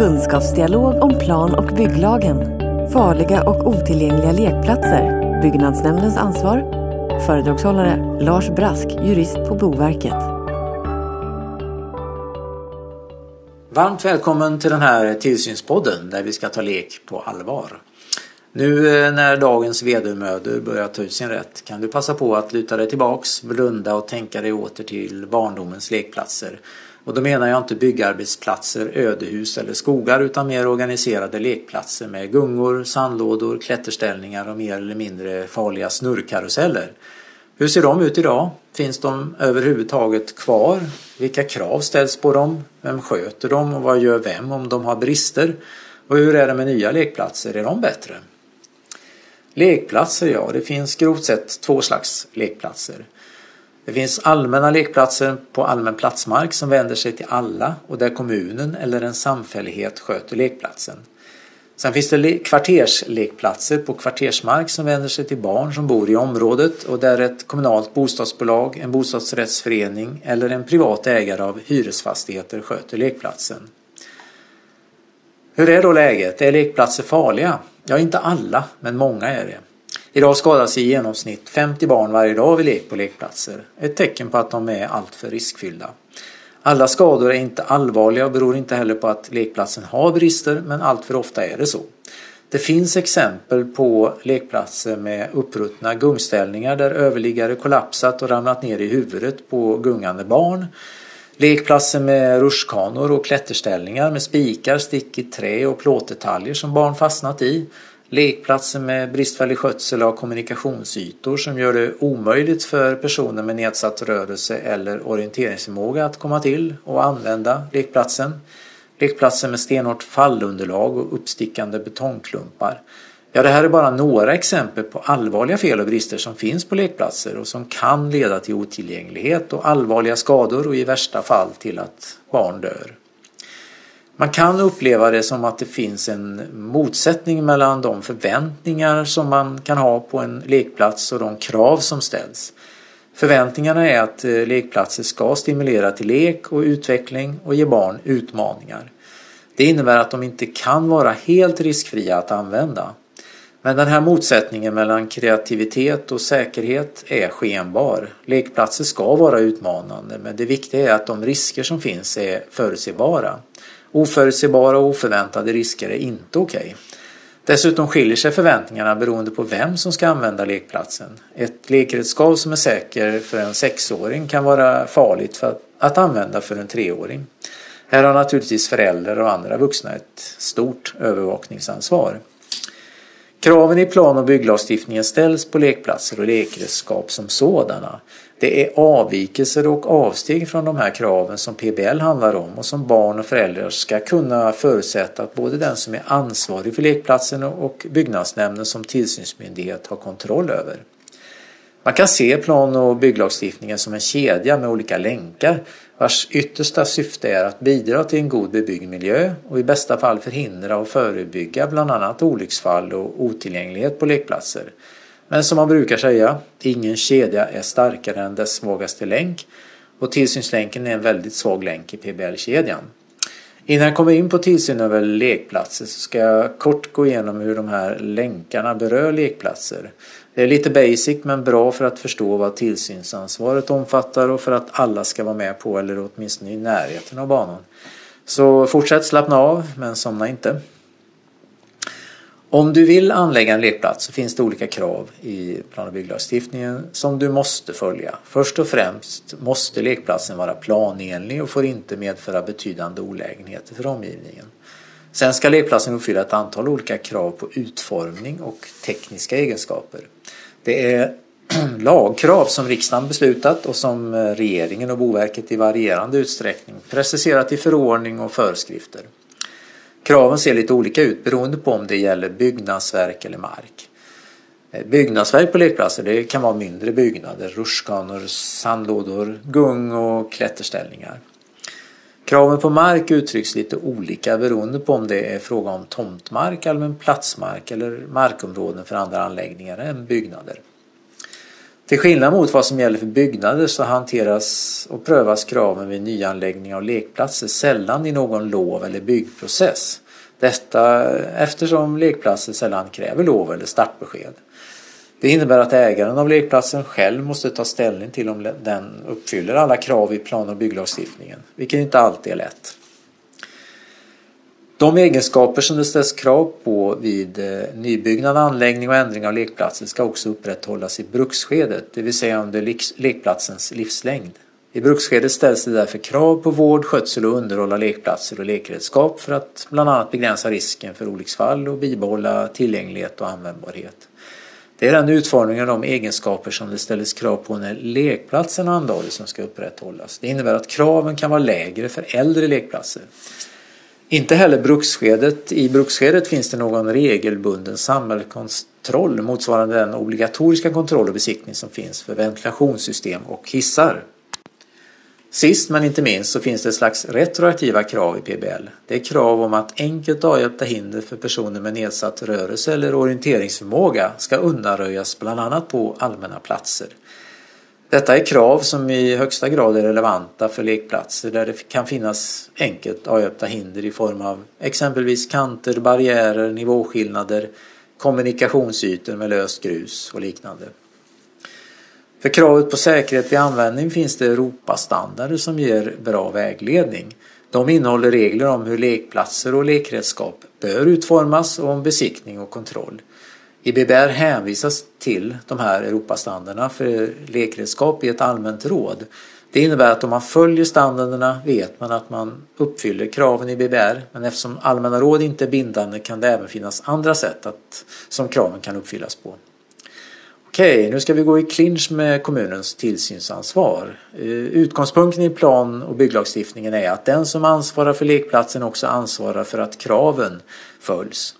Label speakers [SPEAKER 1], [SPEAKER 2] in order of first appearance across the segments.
[SPEAKER 1] Kunskapsdialog om plan och bygglagen. Farliga och otillgängliga lekplatser. Byggnadsnämndens ansvar. Föredragshållare Lars Brask, jurist på Boverket.
[SPEAKER 2] Varmt välkommen till den här tillsynspodden där vi ska ta lek på allvar. Nu eh, när dagens vedermödor börjar ta ut sin rätt kan du passa på att luta dig tillbaks, blunda och tänka dig åter till barndomens lekplatser. Och då menar jag inte byggarbetsplatser, ödehus eller skogar utan mer organiserade lekplatser med gungor, sandlådor, klätterställningar och mer eller mindre farliga snurrkaruseller. Hur ser de ut idag? Finns de överhuvudtaget kvar? Vilka krav ställs på dem? Vem sköter dem och vad gör vem om de har brister? Och hur är det med nya lekplatser? Är de bättre? Lekplatser, ja, det finns grovt sett två slags lekplatser. Det finns allmänna lekplatser på allmän platsmark som vänder sig till alla och där kommunen eller en samfällighet sköter lekplatsen. Sen finns det kvarterslekplatser på kvartersmark som vänder sig till barn som bor i området och där ett kommunalt bostadsbolag, en bostadsrättsförening eller en privat ägare av hyresfastigheter sköter lekplatsen. Hur är då läget? Är lekplatser farliga? Ja, inte alla, men många är det. Idag skadas i genomsnitt 50 barn varje dag vid lek på lekplatser. Ett tecken på att de är alltför riskfyllda. Alla skador är inte allvarliga och beror inte heller på att lekplatsen har brister, men alltför ofta är det så. Det finns exempel på lekplatser med uppruttna gungställningar där överliggare kollapsat och ramlat ner i huvudet på gungande barn. Lekplatser med rutschkanor och klätterställningar med spikar, stick i trä och plåtdetaljer som barn fastnat i. Lekplatser med bristfällig skötsel av kommunikationsytor som gör det omöjligt för personer med nedsatt rörelse eller orienteringsförmåga att komma till och använda lekplatsen. Lekplatser med stenhårt fallunderlag och uppstickande betongklumpar. Ja, det här är bara några exempel på allvarliga fel och brister som finns på lekplatser och som kan leda till otillgänglighet och allvarliga skador och i värsta fall till att barn dör. Man kan uppleva det som att det finns en motsättning mellan de förväntningar som man kan ha på en lekplats och de krav som ställs. Förväntningarna är att eh, lekplatser ska stimulera till lek och utveckling och ge barn utmaningar. Det innebär att de inte kan vara helt riskfria att använda. Men den här motsättningen mellan kreativitet och säkerhet är skenbar. Lekplatser ska vara utmanande men det viktiga är att de risker som finns är förutsebara. Oförutsägbara och oförväntade risker är inte okej. Okay. Dessutom skiljer sig förväntningarna beroende på vem som ska använda lekplatsen. Ett lekredskap som är säker för en sexåring kan vara farligt för att använda för en treåring. Här har naturligtvis föräldrar och andra vuxna ett stort övervakningsansvar. Kraven i plan och bygglagstiftningen ställs på lekplatser och lekredskap som sådana. Det är avvikelser och avsteg från de här kraven som PBL handlar om och som barn och föräldrar ska kunna förutsätta att både den som är ansvarig för lekplatsen och byggnadsnämnden som tillsynsmyndighet har kontroll över. Man kan se plan och bygglagstiftningen som en kedja med olika länkar vars yttersta syfte är att bidra till en god bebyggd miljö och i bästa fall förhindra och förebygga bland annat olycksfall och otillgänglighet på lekplatser. Men som man brukar säga, ingen kedja är starkare än dess svagaste länk och tillsynslänken är en väldigt svag länk i PBL-kedjan. Innan jag kommer in på tillsyn över lekplatser så ska jag kort gå igenom hur de här länkarna berör lekplatser. Det är lite basic men bra för att förstå vad tillsynsansvaret omfattar och för att alla ska vara med på eller åtminstone i närheten av banan. Så fortsätt slappna av men somna inte. Om du vill anlägga en lekplats så finns det olika krav i plan och bygglagstiftningen som du måste följa. Först och främst måste lekplatsen vara planenlig och får inte medföra betydande olägenheter för omgivningen. Sen ska lekplatsen uppfylla ett antal olika krav på utformning och tekniska egenskaper. Det är lagkrav som riksdagen beslutat och som eh, regeringen och Boverket i varierande utsträckning preciserat i förordning och föreskrifter. Kraven ser lite olika ut beroende på om det gäller byggnadsverk eller mark. Eh, byggnadsverk på lekplatser det kan vara mindre byggnader, rutschkanor, sandlådor, gung och klätterställningar. Kraven på mark uttrycks lite olika beroende på om det är fråga om tomtmark, allmän platsmark eller markområden för andra anläggningar än byggnader. Till skillnad mot vad som gäller för byggnader så hanteras och prövas kraven vid nyanläggning av lekplatser sällan i någon lov eller byggprocess. Detta eftersom lekplatser sällan kräver lov eller startbesked. Det innebär att ägaren av lekplatsen själv måste ta ställning till om den uppfyller alla krav i plan och bygglagstiftningen, vilket inte alltid är lätt. De egenskaper som det ställs krav på vid eh, nybyggnad, anläggning och ändring av lekplatser ska också upprätthållas i bruksskedet, det vill säga under lekplatsens livslängd. I bruksskedet ställs det därför krav på vård, skötsel och underhåll av lekplatser och lekredskap för att bland annat begränsa risken för olycksfall och bibehålla tillgänglighet och användbarhet. Det är den utformningen av de egenskaper som det ställdes krav på när lekplatsen anlades som ska upprätthållas. Det innebär att kraven kan vara lägre för äldre lekplatser. Inte heller bruksskedet. I bruksskedet finns det någon regelbunden samhällskontroll motsvarande den obligatoriska kontroll och besiktning som finns för ventilationssystem och hissar. Sist men inte minst så finns det ett slags retroaktiva krav i PBL. Det är krav om att enkelt avhjälpta hinder för personer med nedsatt rörelse eller orienteringsförmåga ska undanröjas bland annat på allmänna platser. Detta är krav som i högsta grad är relevanta för lekplatser där det kan finnas enkelt avhjälpta hinder i form av exempelvis kanter, barriärer, nivåskillnader, kommunikationsytor med löst grus och liknande. För kravet på säkerhet vid användning finns det Europastandarder som ger bra vägledning. De innehåller regler om hur lekplatser och lekredskap bör utformas och om besiktning och kontroll. I BBR hänvisas till de här Europastandarderna för lekredskap i ett allmänt råd. Det innebär att om man följer standarderna vet man att man uppfyller kraven i BBR men eftersom allmänna råd inte är bindande kan det även finnas andra sätt att, som kraven kan uppfyllas på. Okej, nu ska vi gå i clinch med kommunens tillsynsansvar. Eh, utgångspunkten i plan och bygglagstiftningen är att den som ansvarar för lekplatsen också ansvarar för att kraven följs.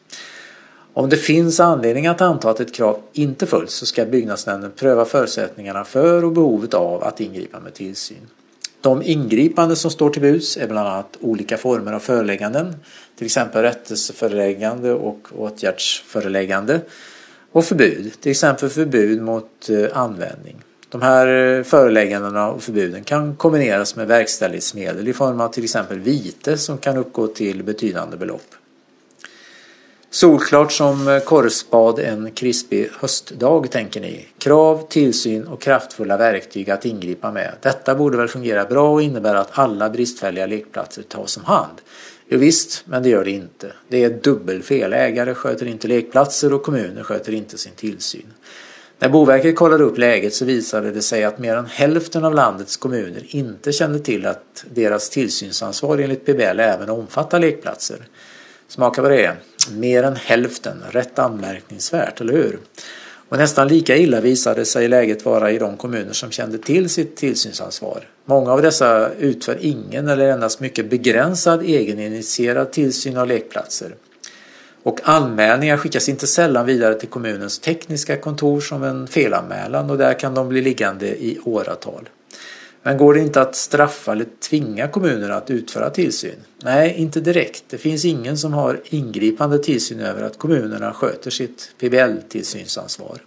[SPEAKER 2] Om det finns anledning att anta att ett krav inte följs så ska byggnadsnämnden pröva förutsättningarna för och behovet av att ingripa med tillsyn. De ingripanden som står till buds är bland annat olika former av förelägganden, till exempel rättelseföreläggande och åtgärdsföreläggande och förbud, till exempel förbud mot eh, användning. De här eh, föreläggandena och förbuden kan kombineras med verkställighetsmedel i form av till exempel vite som kan uppgå till betydande belopp. Solklart som eh, korvspad en krispig höstdag tänker ni. Krav, tillsyn och kraftfulla verktyg att ingripa med. Detta borde väl fungera bra och innebära att alla bristfälliga lekplatser tas om hand. Jo, visst, men det gör det inte. Det är dubbelfel. Ägare sköter inte lekplatser och kommuner sköter inte sin tillsyn. När Boverket kollade upp läget så visade det sig att mer än hälften av landets kommuner inte kände till att deras tillsynsansvar enligt PBL även omfattar lekplatser. Smaka på det. Mer än hälften. Rätt anmärkningsvärt, eller hur? Och nästan lika illa visade sig läget vara i de kommuner som kände till sitt tillsynsansvar. Många av dessa utför ingen eller endast mycket begränsad egeninitierad tillsyn av lekplatser. Och anmälningar skickas inte sällan vidare till kommunens tekniska kontor som en felanmälan och där kan de bli liggande i åratal. Men går det inte att straffa eller tvinga kommunerna att utföra tillsyn? Nej, inte direkt. Det finns ingen som har ingripande tillsyn över att kommunerna sköter sitt PBL-tillsynsansvar.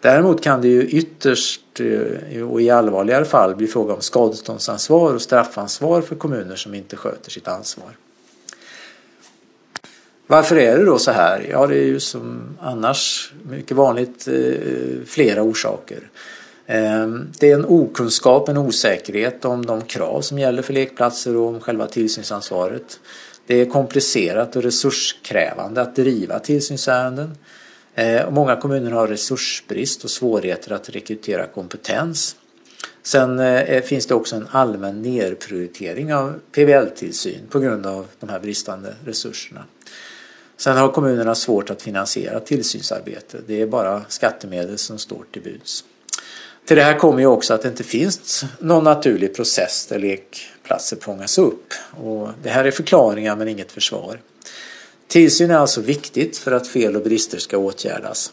[SPEAKER 2] Däremot kan det ju ytterst eh, och i allvarligare fall bli fråga om skadeståndsansvar och straffansvar för kommuner som inte sköter sitt ansvar. Varför är det då så här? Ja, det är ju som annars mycket vanligt eh, flera orsaker. Ehm, det är en okunskap, en osäkerhet om de krav som gäller för lekplatser och om själva tillsynsansvaret. Det är komplicerat och resurskrävande att driva tillsynsärenden. Ehm, många kommuner har resursbrist och svårigheter att rekrytera kompetens. Sen eh, finns det också en allmän nedprioritering av PBL-tillsyn på grund av de här bristande resurserna. Sen har kommunerna svårt att finansiera tillsynsarbete. Det är bara skattemedel som står till buds. Till det här kommer ju också att det inte finns någon naturlig process där lekplatser fångas upp. Och det här är förklaringar men inget försvar. Tillsyn är alltså viktigt för att fel och brister ska åtgärdas.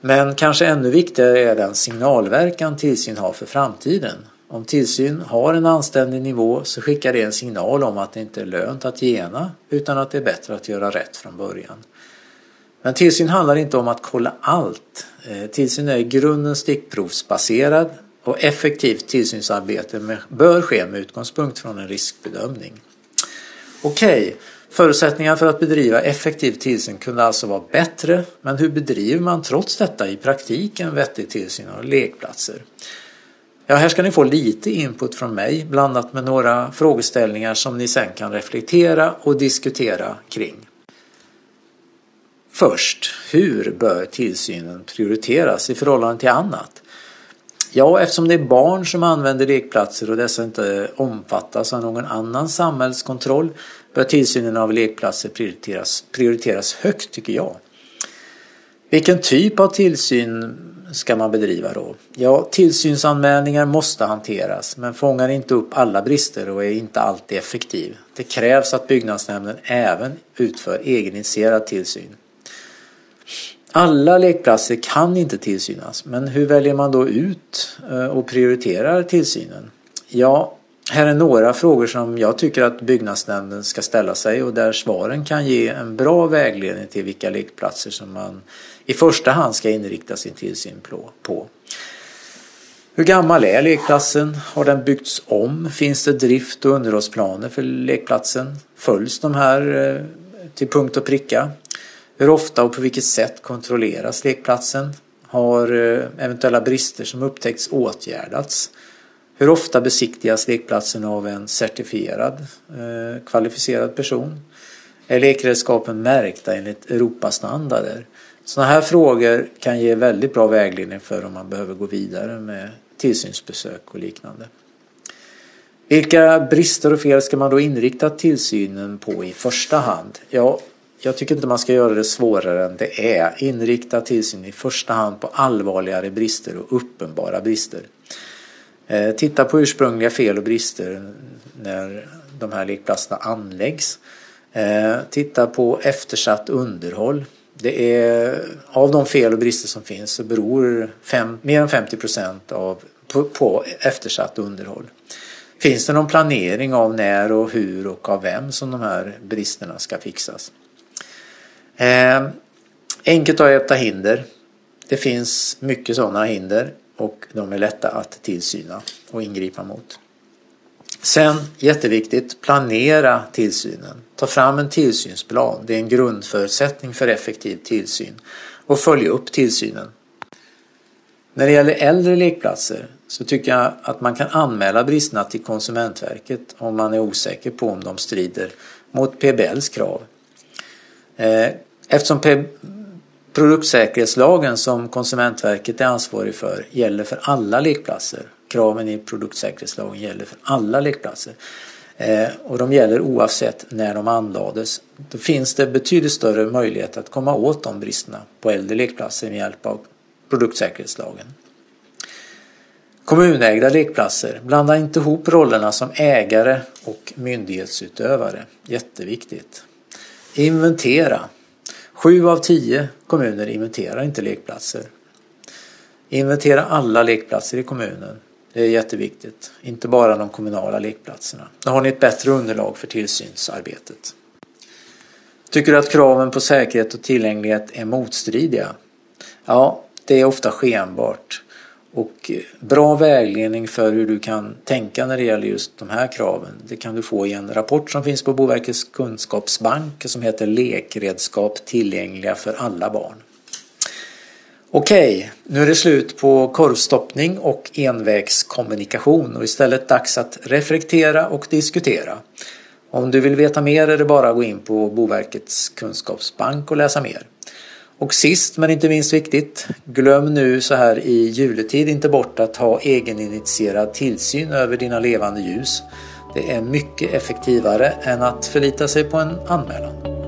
[SPEAKER 2] Men kanske ännu viktigare är den signalverkan tillsyn har för framtiden. Om tillsyn har en anständig nivå så skickar det en signal om att det inte är lönt att gena utan att det är bättre att göra rätt från början. Men tillsyn handlar inte om att kolla allt. Eh, tillsyn är i grunden stickprovsbaserad och effektivt tillsynsarbete bör ske med utgångspunkt från en riskbedömning. Okej, okay. förutsättningarna för att bedriva effektiv tillsyn kunde alltså vara bättre, men hur bedriver man trots detta i praktiken vettig tillsyn av lekplatser? Ja, här ska ni få lite input från mig blandat med några frågeställningar som ni sen kan reflektera och diskutera kring. Först, hur bör tillsynen prioriteras i förhållande till annat? Ja, eftersom det är barn som använder lekplatser och dessa inte omfattas av någon annan samhällskontroll bör tillsynen av lekplatser prioriteras, prioriteras högt tycker jag. Vilken typ av tillsyn ska man bedriva då? Ja, tillsynsanmälningar måste hanteras men fångar inte upp alla brister och är inte alltid effektiv. Det krävs att byggnadsnämnden även utför egeninitierad tillsyn. Alla lekplatser kan inte tillsynas, men hur väljer man då ut eh, och prioriterar tillsynen? Ja, här är några frågor som jag tycker att byggnadsnämnden ska ställa sig och där svaren kan ge en bra vägledning till vilka lekplatser som man i första hand ska inrikta sin tillsyn på. Hur gammal är lekplatsen? Har den byggts om? Finns det drift och underhållsplaner för lekplatsen? Följs de här eh, till punkt och pricka? Hur ofta och på vilket sätt kontrolleras lekplatsen? Har eh, eventuella brister som upptäckts åtgärdats? Hur ofta besiktigas lekplatsen av en certifierad eh, kvalificerad person? Är lekredskapen märkta enligt Europastandarder? Sådana här frågor kan ge väldigt bra vägledning för om man behöver gå vidare med tillsynsbesök och liknande. Vilka brister och fel ska man då inrikta tillsynen på i första hand? Ja, jag tycker inte man ska göra det svårare än det är. Inrikta tillsyn i första hand på allvarligare brister och uppenbara brister. Eh, titta på ursprungliga fel och brister när de här lekplatserna anläggs. Eh, titta på eftersatt underhåll. Det är, av de fel och brister som finns så beror fem, mer än 50 procent av, på, på eftersatt underhåll. Finns det någon planering av när och hur och av vem som de här bristerna ska fixas? Eh, enkelt att äta hinder. Det finns mycket sådana hinder och de är lätta att tillsyna och ingripa mot. Sen, jätteviktigt, planera tillsynen. Ta fram en tillsynsplan. Det är en grundförutsättning för effektiv tillsyn. Och följ upp tillsynen. När det gäller äldre lekplatser så tycker jag att man kan anmäla bristerna till Konsumentverket om man är osäker på om de strider mot PBLs krav. Ehm, Eftersom produktsäkerhetslagen som Konsumentverket är ansvarig för gäller för alla lekplatser. Kraven i produktsäkerhetslagen gäller för alla lekplatser. Eh, och de gäller oavsett när de anlades. Då finns det betydligt större möjlighet att komma åt de bristerna på äldre lekplatser med hjälp av produktsäkerhetslagen. Kommunägda lekplatser. Blanda inte ihop rollerna som ägare och myndighetsutövare. Jätteviktigt. Inventera. Sju av tio kommuner inventerar inte lekplatser. Inventera alla lekplatser i kommunen. Det är jätteviktigt. Inte bara de kommunala lekplatserna. Då har ni ett bättre underlag för tillsynsarbetet. Tycker du att kraven på säkerhet och tillgänglighet är motstridiga? Ja, det är ofta skenbart. Och eh, bra vägledning för hur du kan tänka när det gäller just de här kraven det kan du få i en rapport som finns på Boverkets kunskapsbank som heter Lekredskap tillgängliga för alla barn. Okej, nu är det slut på korvstoppning och envägskommunikation och istället dags att reflektera och diskutera. Om du vill veta mer är det bara att gå in på Boverkets kunskapsbank och läsa mer. Och sist men inte minst viktigt, glöm nu så här i juletid inte bort att ha egeninitierad tillsyn över dina levande ljus. Det är mycket effektivare än att förlita sig på en anmälan.